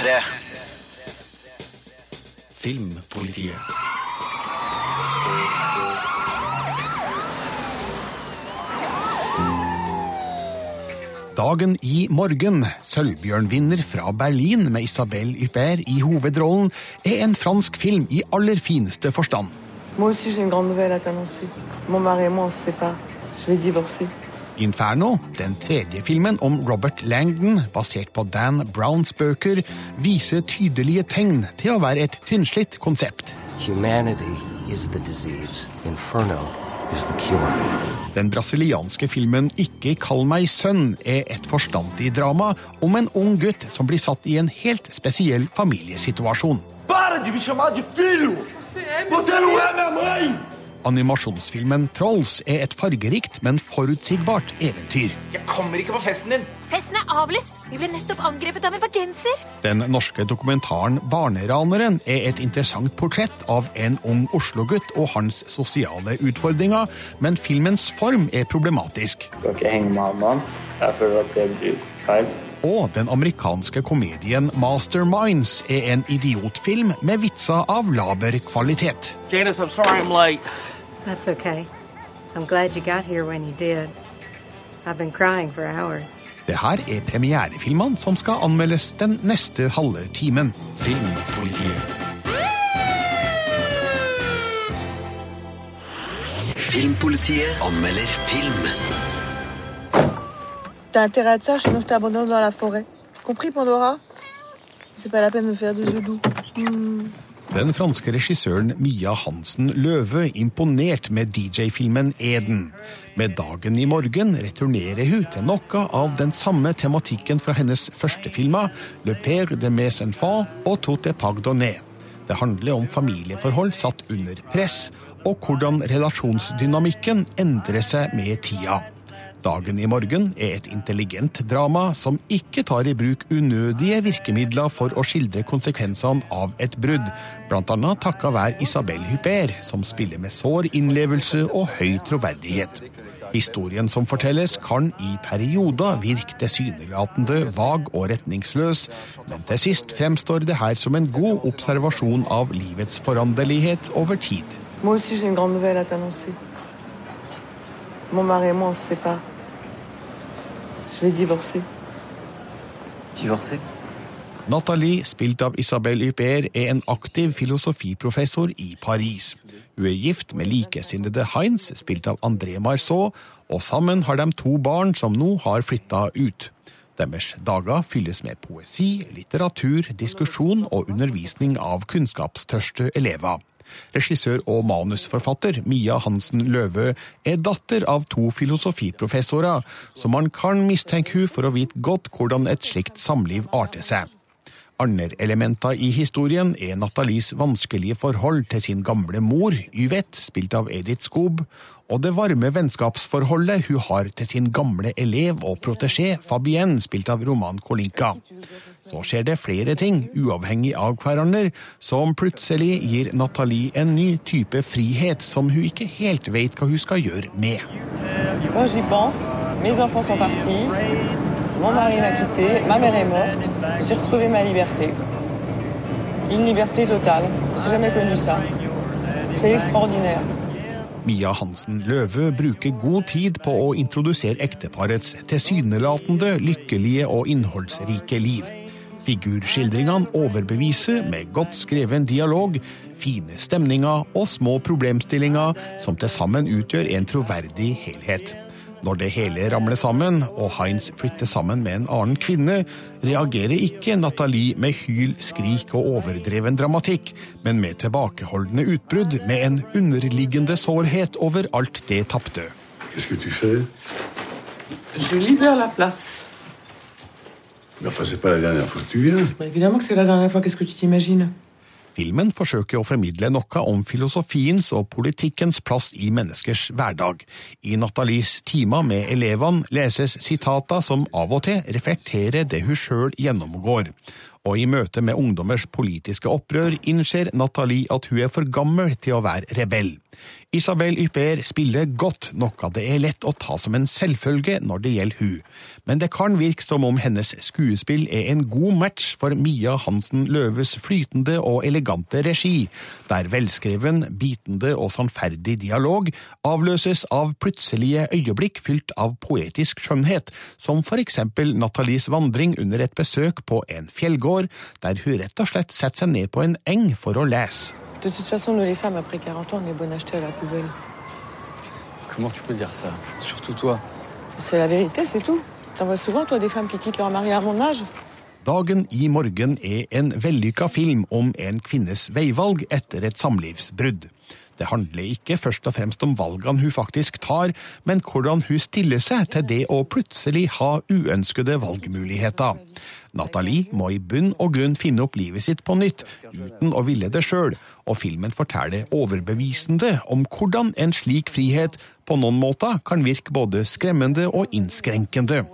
P3. Filmpolitiet. Dagen i morgen, Sølvbjørnvinner fra Berlin med Isabelle Huppert i hovedrollen, er en fransk film i aller fineste forstand. Moi aussi, j'ai une grande nouvelle à t'annoncer. Mon mari et moi, on se sépare. Je vais divorcer. Inferno, den tredje filmen om Robert Langdon, basert på Dan Browns bøker, viser tydelige tegn til å være et tynnslitt konsept. Humanity is the disease. Inferno is the cure. Den brasilianske filmen Ikke kall meg sønn er et forstandig drama om en ung gutt som blir satt i en helt spesiell familiesituasjon. Para de me chamar de filho! Você não é minha mãe! Animasjonsfilmen Trolls er et fargerikt, men forutsigbart eventyr. Jeg kommer ikke på festen din! Festen er avlyst! Vi ble nettopp angrepet av en bergenser! Den norske dokumentaren Barneraneren er et interessant portrett av en ung Oslo-gutt og hans sosiale utfordringer, men filmens form er problematisk. skal ikke henge med han. Jeg føler at det blir feil. Og den amerikanske komedien Masterminds er en idiotfilm med vitser av laber kvalitet. Janice, I'm sorry I'm late. That's okay. I'm glad you got here when you did. I've been crying for hours. Det her er premierefilmene som skal anmeldes den neste halve timen. Filmpolitiet. Filmpolitiet anmelder film. T'as intérêt à ça, sinon je t'abandonne dans la forêt. Compris, Pandora C'est pas la peine de me faire des yeux doux. Hmm. Den franske regissøren Mia Hansen Løve imponert med DJ-filmen Eden. Med dagen i morgen returnerer hun til noe av den samme tematikken fra hennes første filmer, Le Père de mes enfants og Tout est pardonné. Det handler om familieforhold satt under press, og hvordan relasjonsdynamikken endrer seg med tida. Dagen i morgen er et intelligent drama som ikke tar i bruk unødige virkemidler for å skildre konsekvensene av et brudd, annet takka være Isabel Hyper, som spiller med sår innlevelse og høy troverdighet. Historien som fortelles, kan i perioder virke tilsynelatende vag og retningsløs, men til sist fremstår det her som en god observasjon av livets foranderlighet over tid. Moi aussi, j'ai une grande nouvelle à t'annoncer. Mon mari et moi, on se sépare. Je vais divorcer. Divorcer? Nathalie, spilt av Isabel Huppert, er en aktiv filosofiprofessor i Paris. Hun er gift med likesinnede Heinz, spilt av André Marceau, og sammen har de to barn som nå har flytta ut. Deres dager fylles med poesi, litteratur, diskusjon og undervisning av kunnskapstørste elever. Regissør og manusforfatter Mia Hansen Løve er datter av to filosofiprofessorer, så man kan mistenke hun for å vite godt hvordan et slikt samliv arter seg. Andre elementer i historien er Nathalies vanskelige forhold til sin gamle mor, Yvette, spilt av Edith Skob, og det varme vennskapsforholdet hun har til sin gamle elev og protégé, Fabienne, spilt av Roman Kolinka. Så skjer det flere ting, uavhengig av hverandre, som plutselig gir Nathalie en ny type frihet som hun ikke helt vet hva hun skal gjøre med. Quand j'y pense, mes enfants sont partis. Mon mari m'a quitté, ma mère est morte. J'ai retrouvé ma liberté. Une liberté totale. J'ai jamais connu ça. C'est extraordinaire. Mia Hansen Løve bruker god tid på å introdusere ekteparets tilsynelatende lykkelige og innholdsrike liv. Figurskildringene overbeviser med godt skreven dialog, fine stemninger og små problemstillinger som til sammen utgjør en troverdig helhet. Når det hele ramler sammen, og Heinz flytter sammen med en annen kvinne, reagerer ikke Nathalie med hyl, skrik og overdreven dramatikk, men med tilbakeholdne utbrudd med en underliggende sårhet over alt det tapte. Qu'est-ce que tu fais Je libère la place. Mais enfin, c'est pas la dernière fois que tu viens. Mais évidemment que c'est la dernière fois. Qu'est-ce que tu t'imagines Filmen forsøker å formidle noe om filosofiens og politikkens plass i menneskers hverdag. I Nathalies timer med elevene leses sitater som av og til reflekterer det hun sjøl gjennomgår. Og i møte med ungdommers politiske opprør innser Nathalie at hun er for gammel til å være rebell. Isabel Ypper spiller godt, noe det er lett å ta som en selvfølge når det gjelder hun. Men det kan virke som om hennes skuespill er en god match for Mia Hansen Løves flytende og elegante regi, der velskreven, bitende og sannferdig dialog avløses av plutselige øyeblikk fylt av poetisk skjønnhet, som for eksempel Nathalies vandring under et besøk på en fjellgård, der hun rett og slett setter seg ned på en eng for å lese. De toute façon, nous les femmes, après 40 ans, on est bonnes à à la poubelle. Comment tu peux dire ça Surtout toi. C'est la vérité, c'est tout. T'en vois souvent, toi, des femmes qui quittent leur mari à mon âge Dagen i morgen er en vellykka film om en kvinnes veivalg etter et samlivsbrudd. Det handler ikke først og fremst om valgene hun faktisk tar, men hvordan hun stiller seg til det å plutselig ha uønskede valgmuligheter. Nathalie må i bunn og grunn finne opp livet sitt på nytt, uten å ville det sjøl, og filmen forteller overbevisende om hvordan en slik frihet på noen måter kan virke både skremmende og innskrenkende.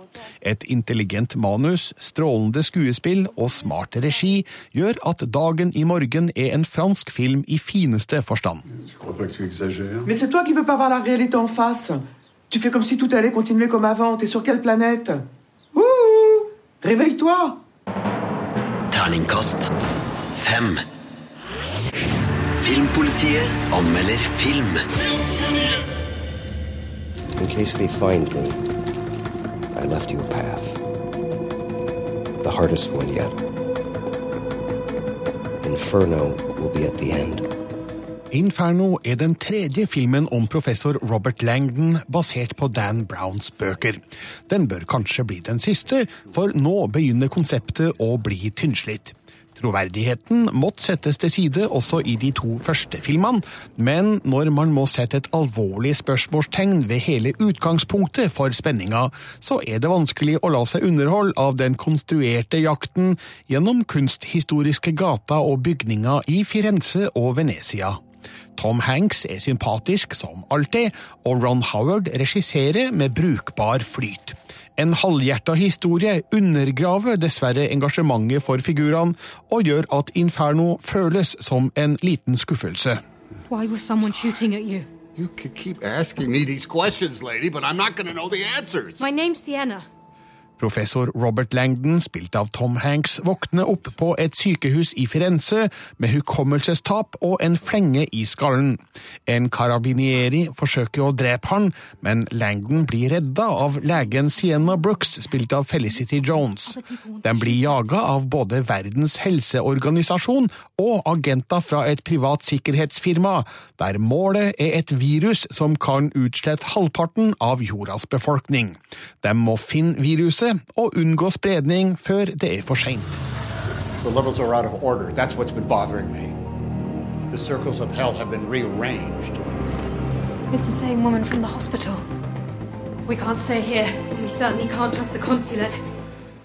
Et intelligent manus, strålende skuespill og smart regi gjør at Dagen i morgen er en fransk film i fineste forstand. Men c'est toi qui veux pas voir la réalité en face. Tu fais comme si tout allait continuer comme avant. T'es sur quelle planète Réveille-toi Terningkast fem. Filmpolitiet anmelder film. In case they find me, I left you a path. The hardest one yet. Inferno will be at the end. Inferno er den tredje filmen om professor Robert Langdon basert på Dan Browns bøker. Den bør kanskje bli den siste, for nå begynner konseptet å bli tynnslitt. Troverdigheten måtte settes til side også i de to første filmene, men når man må sette et alvorlig spørsmålstegn ved hele utgangspunktet for spenninga, så er det vanskelig å la seg underholde av den konstruerte jakten gjennom kunsthistoriske gater og bygninger i Firenze og Venezia. Tom Hanks er sympatisk som alltid, og Ron Howard regisserer med brukbar flyt. En halvhjerta historie undergraver dessverre engasjementet for figurene, og gjør at Inferno føles som en liten skuffelse. Why was someone shooting at you? You could keep asking me these questions, lady, but I'm not going to know the answers. My name's Sienna. Professor Robert Langdon, spilt av Tom Hanks, våkner opp på et sykehus i Firenze med hukommelsestap og en flenge i skallen. En karabinieri forsøker å drepe han, men Langdon blir redda av legen Sienna Brooks, spilt av Felicity Jones. Den blir jaga av både Verdens helseorganisasjon og agenter fra et privat sikkerhetsfirma, der målet er et virus som kan utslette halvparten av jordas befolkning. De må finne viruset og unngå spredning før det er for seint. The levels are out of order. That's what's been bothering me. The circles of hell have been rearranged. It's the same woman from the hospital. We can't stay here. We certainly can't trust the consulate.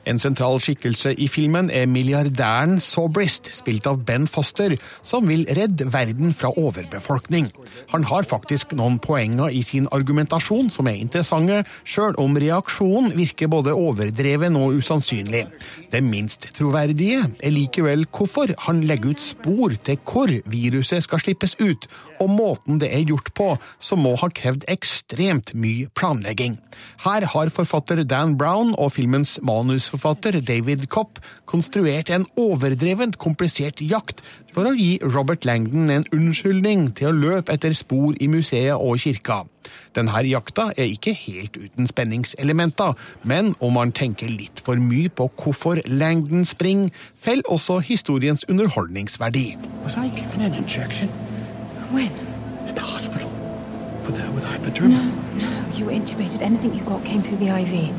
En sentral skikkelse i filmen er milliardæren Sobrist, spilt av Ben Foster, som vil redde verden fra overbefolkning. Han har faktisk noen poenger i sin argumentasjon som er interessante, sjøl om reaksjonen virker både overdreven og usannsynlig. Det minst troverdige er likevel hvorfor han legger ut spor til hvor viruset skal slippes ut, og måten det er gjort på, som må ha krevd ekstremt mye planlegging. Her har forfatter Dan Brown og filmens manusforfatter David Kopp konstruert en overdrevent komplisert jakt for å gi Robert Langdon en unnskyldning til å løpe etter spor i museet og kirka. Denne jakta er ikke helt uten spenningselementer, men om man tenker litt for mye på hvorfor Langdon springer, faller også historiens underholdningsverdi. Was I given an injection? When? At the hospital. With, the, with hypodermic? No, no. You intubated. Anything you got came through the IV.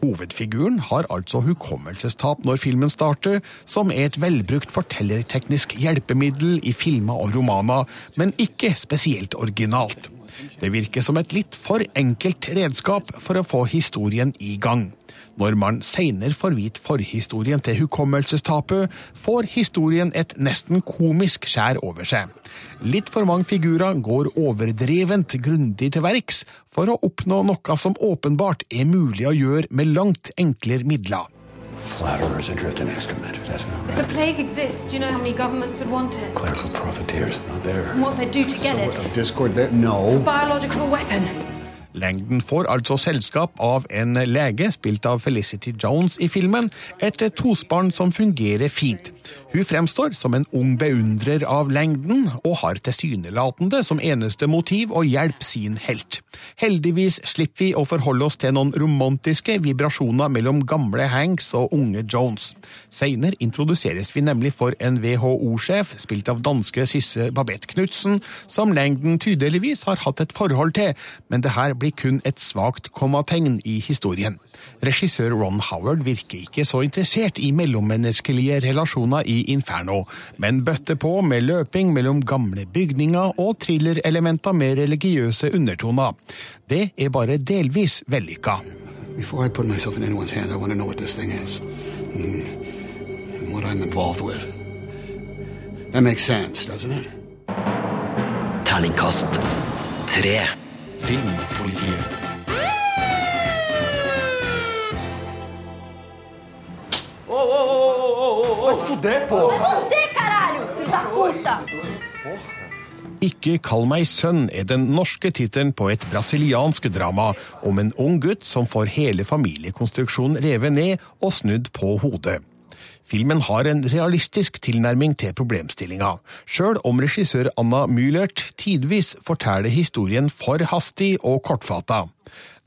Hovedfiguren har altså hukommelsestap når filmen starter, som er et velbrukt fortellerteknisk hjelpemiddel i filmer og romaner, men ikke spesielt originalt. Det virker som et litt for enkelt redskap for å få historien i gang. Når man seinere får vite forhistorien til hukommelsestapet, får historien et nesten komisk skjær over seg. Litt for mange figurer går overdrevent grundig til verks for å oppnå noe som åpenbart er mulig å gjøre med langt enklere midler. Flatterers adrift in excrement. That's not If a plague exists, do you know how many governments would want it? Clerical profiteers, not there. And what they'd do to get it? A discord there? No. Biological weapon. Lengden får altså selskap av en lege, spilt av Felicity Jones i filmen, et tospann som fungerer fint. Hun fremstår som en ung beundrer av Langdon, og har tilsynelatende som eneste motiv å hjelpe sin helt. Heldigvis slipper vi å forholde oss til noen romantiske vibrasjoner mellom gamle Hanks og unge Jones. Seinere introduseres vi nemlig for en WHO-sjef, spilt av danske Sisse Babette Knutsen, som Langdon tydeligvis har hatt et forhold til, men det her blir kun et svakt kommategn i historien. Regissør Ron Howard virker ikke så interessert i mellommenneskelige relasjoner i Inferno, men bøtter på med løping mellom gamle bygninger og thrillerelementer med religiøse undertoner. Det er bare delvis vellykka. Before I put myself in anyone's hands, I want to know what this thing is. And what I'm involved with. That makes sense, doesn't it? Terningkast tre. Filmpolitiet. Vai se fuder, pô! É você, caralho! Filho da puta! Ikke kall meg sønn er den norske tittelen på et brasiliansk drama om en ung gutt som får hele familiekonstruksjonen revet ned og snudd på hodet. Filmen har en realistisk tilnærming til problemstillinga, sjøl om regissør Anna Mühlert tidvis forteller historien for hastig og kortfatta.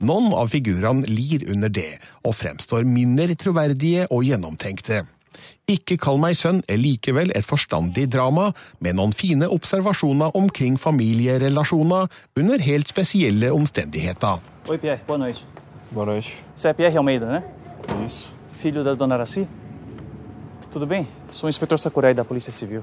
Noen av figurene lir under det, og fremstår mindre troverdige og gjennomtenkte. Ikke kall meg sønn er likevel et forstandig drama, med noen fine observasjoner omkring familierelasjoner under helt spesielle omstendigheter. Oi, Pierre. Boa noite. Boa noite. Você é Pierre Almeida, né? Isso. Filho da dona Araci? Tudo bem? Sou o inspetor Sakurai da Polícia Civil.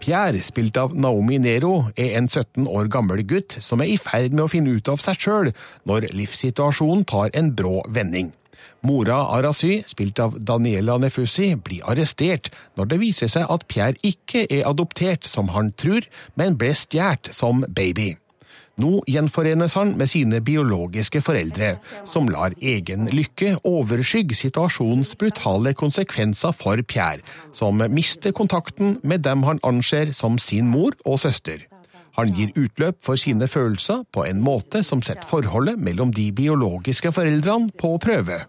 Pierre, spilt av Naomi Nero, er en 17 år gammel gutt som er i ferd med å finne ut av seg sjøl når livssituasjonen tar en brå vending. Mora Arasy, spilt av Daniela Nefussi, blir arrestert når det viser seg at Pierre ikke er adoptert som han tror, men ble stjålet som baby. Nå gjenforenes han med sine biologiske foreldre, som lar egen lykke overskygge situasjonens brutale konsekvenser for Pierre, som mister kontakten med dem han anser som sin mor og søster. Han gir utløp for sine følelser på en måte som setter forholdet mellom de biologiske foreldrene på prøve.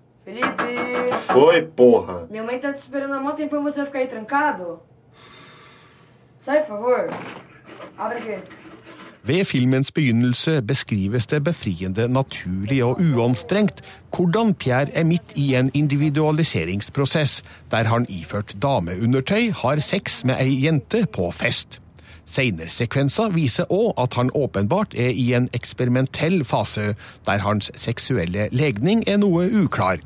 Foi, porra! Minha mãe tá te esperando há mó tempão e você vai ficar aí trancado? Sai, por favor. Abre aqui. Ved filmens begynnelse beskrives det befriende naturlig og uanstrengt hvordan Pierre er midt i en individualiseringsprosess, der han iført dameundertøy har sex med ei jente på fest. Seinersekvenser viser òg at han åpenbart er i en eksperimentell fase, der hans seksuelle legning er noe uklar.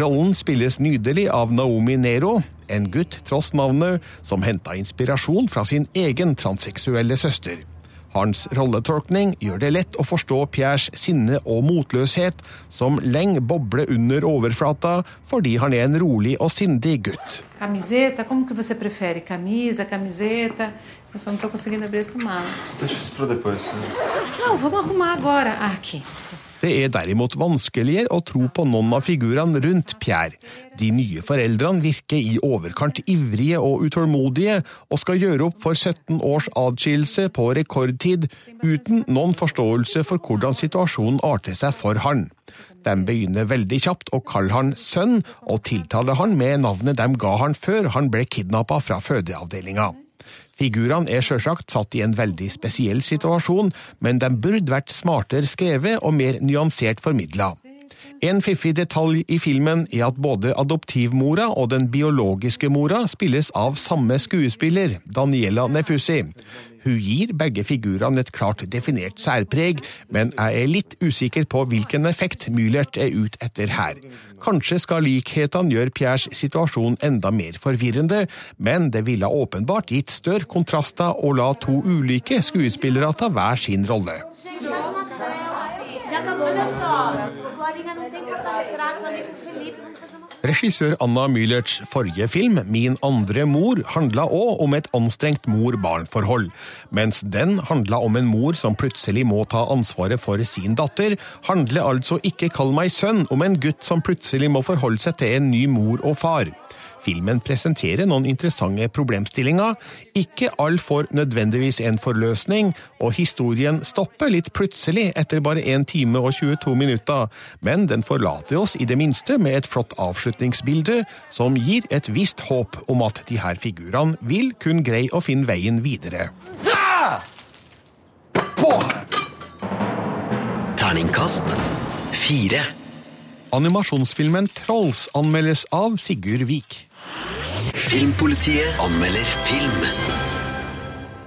Rollen spilles nydelig av Naomi Nero, en gutt tross navnet, som henta inspirasjon fra sin egen transseksuelle søster. Hans rolletolkning gjør det lett å forstå Pierres sinne og motløshet, som lenge bobler under overflata fordi han er en rolig og sindig gutt. Camiseta, como que você prefere? Camisa, camiseta? Eu só não tô conseguindo abrir essa mala. Deixa isso pra depois. né? Não, vamos arrumar agora. Ah, aqui. Det er derimot vanskeligere å tro på noen av figurene rundt Pierre. De nye foreldrene virker i overkant ivrige og utålmodige, og skal gjøre opp for 17 års adskillelse på rekordtid, uten noen forståelse for hvordan situasjonen arter seg for han. De begynner veldig kjapt å kalle han sønn, og tiltaler han med navnet de ga han før han ble kidnappa fra fødeavdelinga. Figurene er sjølsagt satt i en veldig spesiell situasjon, men de burde vært smartere skrevet og mer nyansert formidla. En fiffig detalj i filmen er at både adoptivmora og den biologiske mora spilles av samme skuespiller, Daniela Nefussi. Hun gir begge figurene et klart definert særpreg, men jeg er litt usikker på hvilken effekt Mühlert er ute etter her. Kanskje skal likhetene gjøre Pierres situasjon enda mer forvirrende, men det ville åpenbart gitt større kontraster å la to ulike skuespillere ta hver sin rolle. Regissør Anna Mühlerts forrige film, Min andre mor, handla òg om et anstrengt mor-barn-forhold. Mens den handla om en mor som plutselig må ta ansvaret for sin datter, handler altså Ikke kall meg sønn om en gutt som plutselig må forholde seg til en ny mor og far. Filmen presenterer noen interessante problemstillinger. Ikke all får nødvendigvis en forløsning, og historien stopper litt plutselig etter bare 1 time og 22 minutter, men den forlater oss i det minste med et flott avslutningsbilde som gir et visst håp om at de her figurene vil kunne greie å finne veien videre. Terningkast fire. Animasjonsfilmen Trolls anmeldes av Sigurd Vik. Filmpolitiet anmelder film.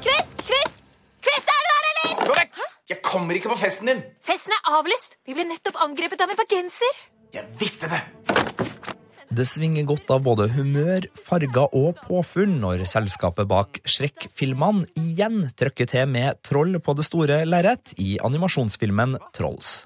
Chris! Chris! Chris, er du der, eller? Gå vekk! Jeg kommer ikke på festen din! Festen er avlyst. Vi ble nettopp angrepet av en bergenser. Jeg visste det! Det svinger godt av både humør, farger og påfugl når selskapet bak Shrek-filmene igjen trykker til med troll på det store lerret i animasjonsfilmen Trolls.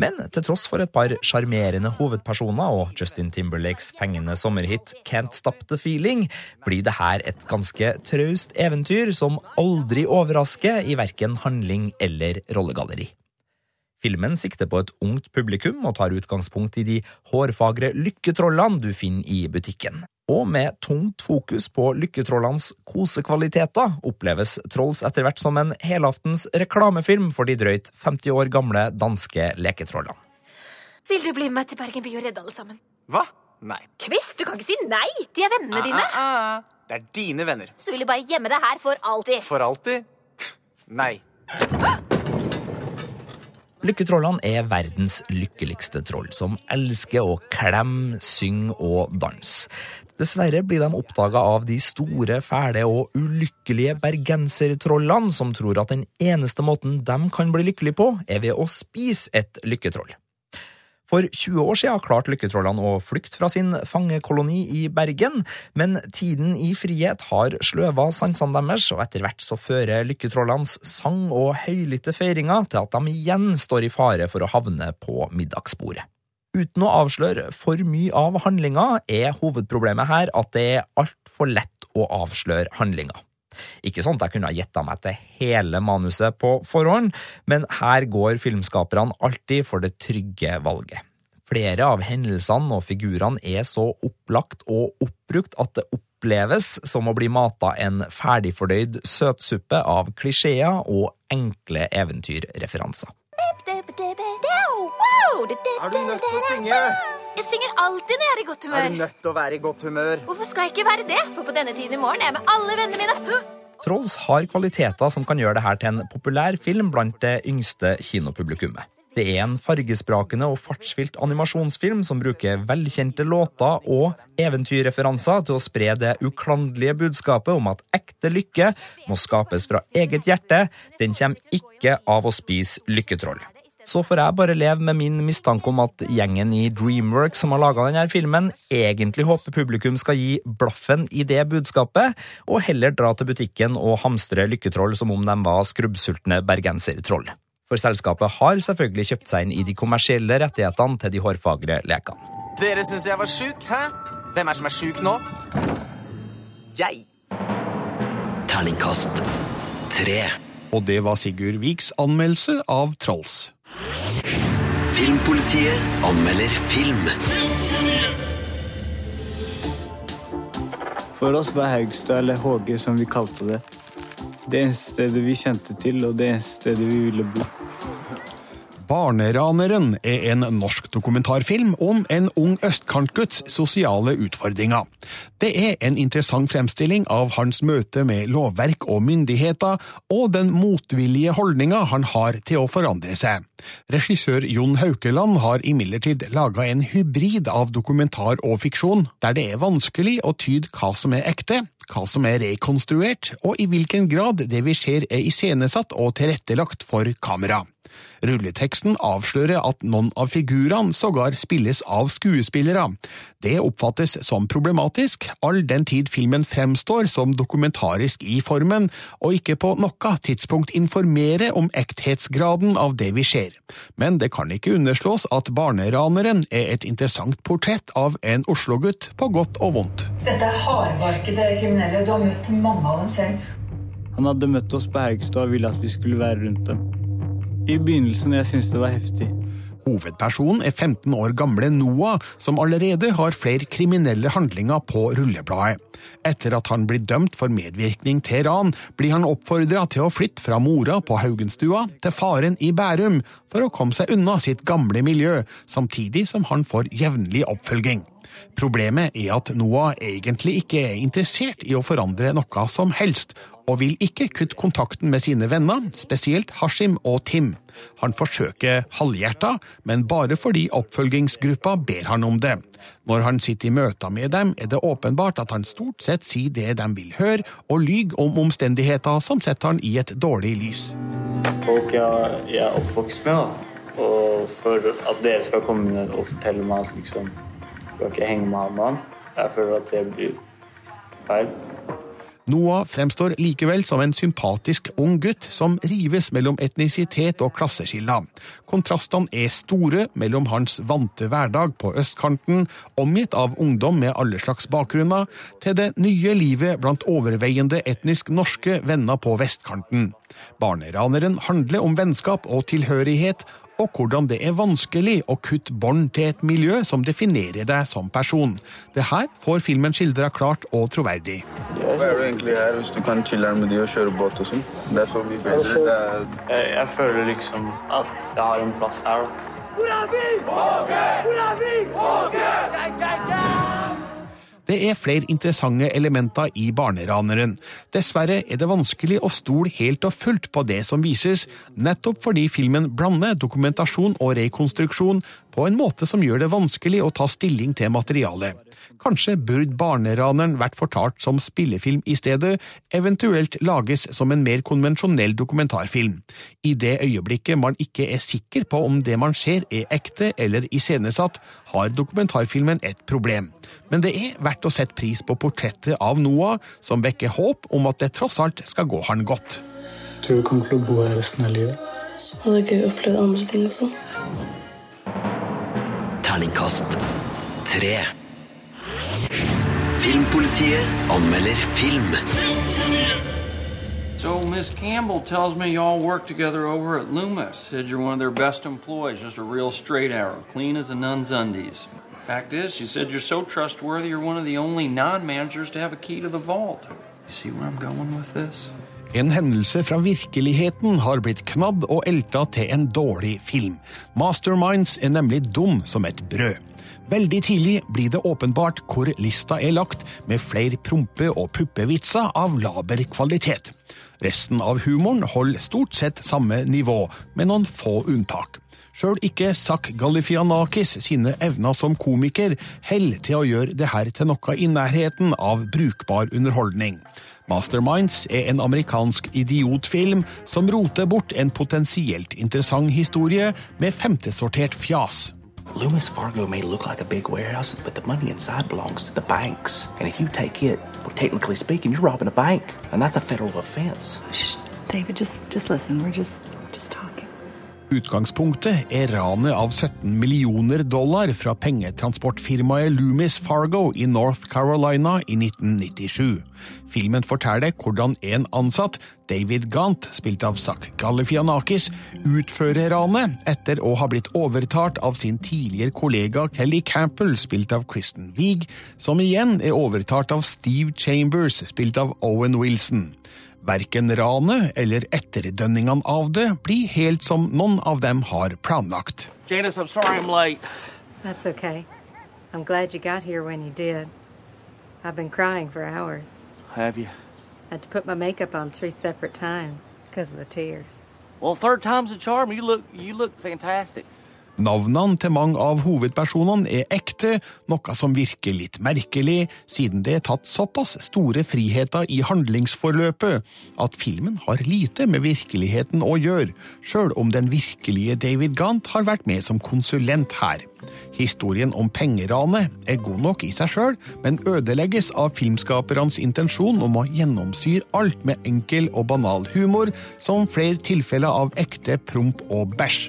Men til tross for et par sjarmerende hovedpersoner og Justin Timberlakes fengende sommerhit Can't Stop The Feeling, blir det her et ganske traust eventyr som aldri overrasker i verken handling eller rollegalleri. Filmen sikter på et ungt publikum og tar utgangspunkt i de hårfagre lykketrollene du finner i butikken. Og med tungt fokus på lykketrollenes kosekvaliteter oppleves Trolls etter hvert som en helaftens reklamefilm for de drøyt 50 år gamle danske leketrollene. Vil du bli med meg til Bergen by og redde alle sammen? Hva? Nei. Kvist, du kan ikke si nei! De er vennene dine. Ah, ah, ah. Det er dine venner. Så vil du bare gjemme deg her for alltid. For alltid? Nei. Lykketrollene er verdens lykkeligste troll, som elsker å klemme, synge og danse. Dessverre blir de oppdaga av de store, fæle og ulykkelige bergensertrollene, som tror at den eneste måten de kan bli lykkelige på, er ved å spise et lykketroll. For 20 år siden klarte lykketrollene å flykte fra sin fangekoloni i Bergen, men tiden i frihet har sløva sansene deres, og etter hvert så fører lykketrollenes sang og høylytte feiringer til at de igjen står i fare for å havne på middagsbordet. Uten å avsløre for mye av handlinga, er hovedproblemet her at det er altfor lett å avsløre handlinga. Ikke sånn at jeg kunne ha gjetta meg til hele manuset på forhånd, men her går filmskaperne alltid for det trygge valget. Flere av hendelsene og figurene er så opplagt og oppbrukt at det oppleves som å bli mata en ferdigfordøyd søtsuppe av klisjeer og enkle eventyrreferanser. Er du nødt til å synge? Jeg synger alltid når jeg er i godt humør. Er du nødt til å være i godt humør? Hvorfor skal jeg ikke være det? For på denne tiden i morgen er jeg med alle vennene mine. Trolls har kvaliteter som kan gjøre det her til en populær film blant det yngste kinopublikummet. Det er en fargesprakende og fartsfylt animasjonsfilm som bruker velkjente låter og eventyrreferanser til å spre det uklanderlige budskapet om at ekte lykke må skapes fra eget hjerte. Den kommer ikke av å spise lykketroll. Så får jeg bare leve med min mistanke om at gjengen i Dreamworks som har laga denne filmen, egentlig håper publikum skal gi blaffen i det budskapet, og heller dra til butikken og hamstre lykketroll som om de var skrubbsultne bergensertroll. For selskapet har selvfølgelig kjøpt seg inn i de kommersielle rettighetene til de hårfagre lekene. Dere syns jeg var sjuk, hæ? Hvem er som er sjuk nå? Jeg. Terningkast tre. Og det var Sigurd Viks anmeldelse av Trolls. Filmpolitiet anmelder film. For oss var Haugstad, eller HG som vi kalte det, det eneste stedet vi kjente til, og det eneste stedet vi ville bo. Barneraneren er en norsk dokumentarfilm om en ung østkantgutts sosiale utfordringer. Det er en interessant fremstilling av hans møte med lovverk og myndigheter, og den motvillige holdninga han har til å forandre seg. Regissør Jon Haukeland har imidlertid laga en hybrid av dokumentar og fiksjon, der det er vanskelig å tyde hva som er ekte, hva som er rekonstruert, og i hvilken grad det vi ser er iscenesatt og tilrettelagt for kamera. Rulleteksten avslører at noen av figurene sågar spilles av skuespillere. Det oppfattes som problematisk, all den tid filmen fremstår som dokumentarisk i formen, og ikke på noe tidspunkt informerer om ekthetsgraden av det vi ser. Men det kan ikke underslås at Barneraneren er et interessant portrett av en Oslo-gutt på godt og vondt. Dette er hardbarkede kriminelle. Du har møtt mange av dem selv. Han hadde møtt oss på Haugstad og ville at vi skulle være rundt dem. I begynnelsen jeg syntes det var heftig. Hovedpersonen er 15 år gamle Noah, som allerede har flere kriminelle handlinger på rullebladet. Etter at han blir dømt for medvirkning til ran, blir han oppfordra til å flytte fra mora på Haugenstua til faren i Bærum, for å komme seg unna sitt gamle miljø, samtidig som han får jevnlig oppfølging. Problemet er at Noah egentlig ikke er interessert i å forandre noe som helst, og vil ikke kutte kontakten med sine venner, spesielt Hashim og Tim. Han forsøker halvhjerta, men bare fordi oppfølgingsgruppa ber han om det. Når han sitter i møter med dem, er det åpenbart at han stort sett sier det de vil høre, og lyver om omstendigheter som setter han i et dårlig lys. Folk jeg, jeg er oppvokst med, da. og for at dere skal komme ned og fortelle meg at liksom, du skal ikke henge med han jeg føler at det blir feil. Noah fremstår likevel som en sympatisk ung gutt som rives mellom etnisitet og klasseskiller. Kontrastene er store mellom hans vante hverdag på østkanten, omgitt av ungdom med alle slags bakgrunner, til det nye livet blant overveiende etnisk norske venner på vestkanten. Barneraneren handler om vennskap og tilhørighet, og hvordan det er vanskelig å kutte bånd til et miljø som definerer deg som person. Det her får filmen skildra klart og troverdig. Hvorfor er du egentlig her hvis du kan chille med de og kjøre båt og sånn? Det er så mye bedre. Det er... Jeg, jeg føler liksom at jeg har en plass her. Hvor er vi? Åge! Hvor er vi? Åge! Ja, ja, gang! Det er flere interessante elementer i Barneraneren. Dessverre er det vanskelig å stole helt og fullt på det som vises, nettopp fordi filmen blander dokumentasjon og rekonstruksjon på en måte som gjør det vanskelig å ta stilling til materialet. Kanskje burde Barneraneren vært fortalt som spillefilm i stedet, eventuelt lages som en mer konvensjonell dokumentarfilm. I det øyeblikket man ikke er sikker på om det man ser er ekte eller iscenesatt, har dokumentarfilmen et problem. Men det er verdt å sette pris på portrettet av Noah, som vekker håp om at det tross alt skal gå han godt. Tror du kommer til å bo her resten av livet? Det hadde gøy å oppleve andre ting også. Terningkast tre. Filmpolitiet anmelder film. So Miss Campbell tells me y'all work together over at Loomis. Said you're one of their best employees, just a real straight arrow, clean as a nun's undies. Fact is, she said you're so trustworthy you're one of the only non-managers to have a key to the vault. You see where I'm going with this? En hendelse fra virkeligheten har blitt knadd og elta til en dårlig film. Masterminds er nemlig dum som et brød. Veldig tidlig blir det åpenbart hvor lista er lagt, med flere prompe- og puppevitser av laber kvalitet. Resten av humoren holder stort sett samme nivå, med noen få unntak. Sjøl ikke Zack Galifianakis sine evner som komiker holder til å gjøre det her til noe i nærheten av brukbar underholdning. Masterminds er en amerikansk idiotfilm som roter bort en potensielt interessant historie med femtesortert fjas. Loomis Fargo may look like a big warehouse, but the money inside belongs to the banks. And if you take it, well, technically speaking, you're robbing a bank, and that's a federal offense. Shh, David, just just listen. We're just just talking. Utgangspunktet er ranet av 17 millioner dollar fra pengetransportfirmaet Loomis Fargo i North Carolina i 1997. Filmen forteller hvordan en ansatt, David Gant, spilt av Zack Galifianakis, utfører ranet etter å ha blitt overtalt av sin tidligere kollega Kelly Campbell, spilt av Kristen Wiig, som igjen er overtalt av Steve Chambers, spilt av Owen Wilson. Verken ranet eller etterdønningene av det blir helt som noen av dem har planlagt. Janice, I'm sorry I'm late. That's okay. I'm glad you got here when you did. I've been crying for hours. Have you? Had to put my makeup on three separate times because of the tears. Well, third time's a charm. You look you look fantastic. Navnene til mange av hovedpersonene er ekte, noe som virker litt merkelig, siden det er tatt såpass store friheter i handlingsforløpet at filmen har lite med virkeligheten å gjøre, sjøl om den virkelige David Gant har vært med som konsulent her. Historien om pengeranet er god nok i seg sjøl, men ødelegges av filmskapernes intensjon om å gjennomsyre alt med enkel og banal humor, som flere tilfeller av ekte promp og bæsj.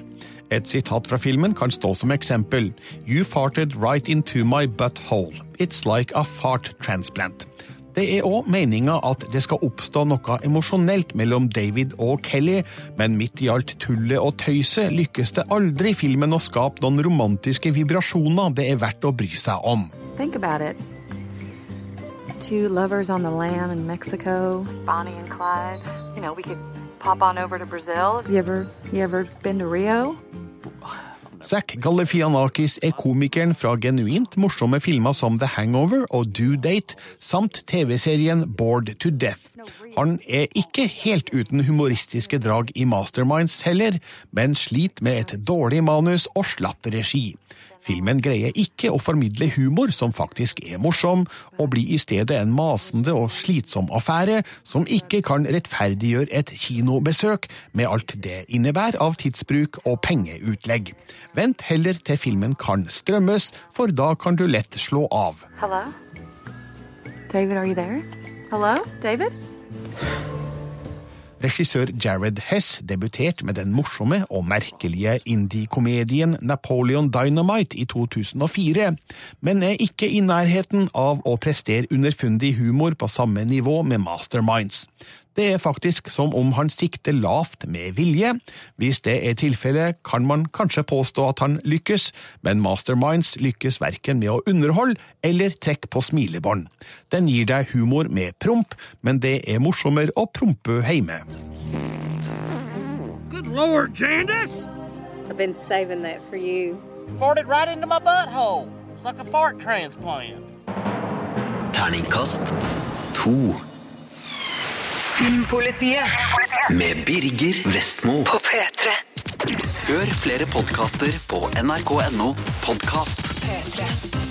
Et sitat fra filmen kan stå som eksempel. You farted right into my butthole. It's like a fart transplant. Det er òg meninga at det skal oppstå noe emosjonelt mellom David og Kelly, men midt i alt tullet og tøyset lykkes det aldri filmen å skape noen romantiske vibrasjoner det er verdt å bry seg om. Think about it. Two lovers on the lam in Bonnie and Clyde. You know, we could pop on over to Brazil. You ever, you ever been to Rio? Zack Galifianakis er komikeren fra genuint morsomme filmer som The Hangover og Due Date, samt TV-serien Bored to Death. Han er ikke helt uten humoristiske drag i Masterminds heller, men sliter med et dårlig manus og slapp regi. Filmen greier ikke å formidle humor som faktisk er morsom, og blir i stedet en masende og slitsom affære som ikke kan rettferdiggjøre et kinobesøk, med alt det innebærer av tidsbruk og pengeutlegg. Vent heller til filmen kan strømmes, for da kan du lett slå av. Hello? David, are you there? Hello? David? Regissør Jared Hess debuterte med den morsomme og merkelige indie-komedien Napoleon Dynamite i 2004, men er ikke i nærheten av å prestere underfundig humor på samme nivå med Masterminds. Det er faktisk som om han sikter lavt med vilje. Hvis det er tilfellet, kan man kanskje påstå at han lykkes, men Masterminds lykkes verken med å underholde eller trekke på smilebånd. Den gir deg humor med promp, men det er morsommere å prompe hjemme. Good Lord, Jandis! I've been saving that for you. Farted right into my butthole. It's like a fart transplant. Terningkast to. Filmpolitiet Med Birger Vestmo. på P3. Hør flere podkaster på nrk.no podkast. P3.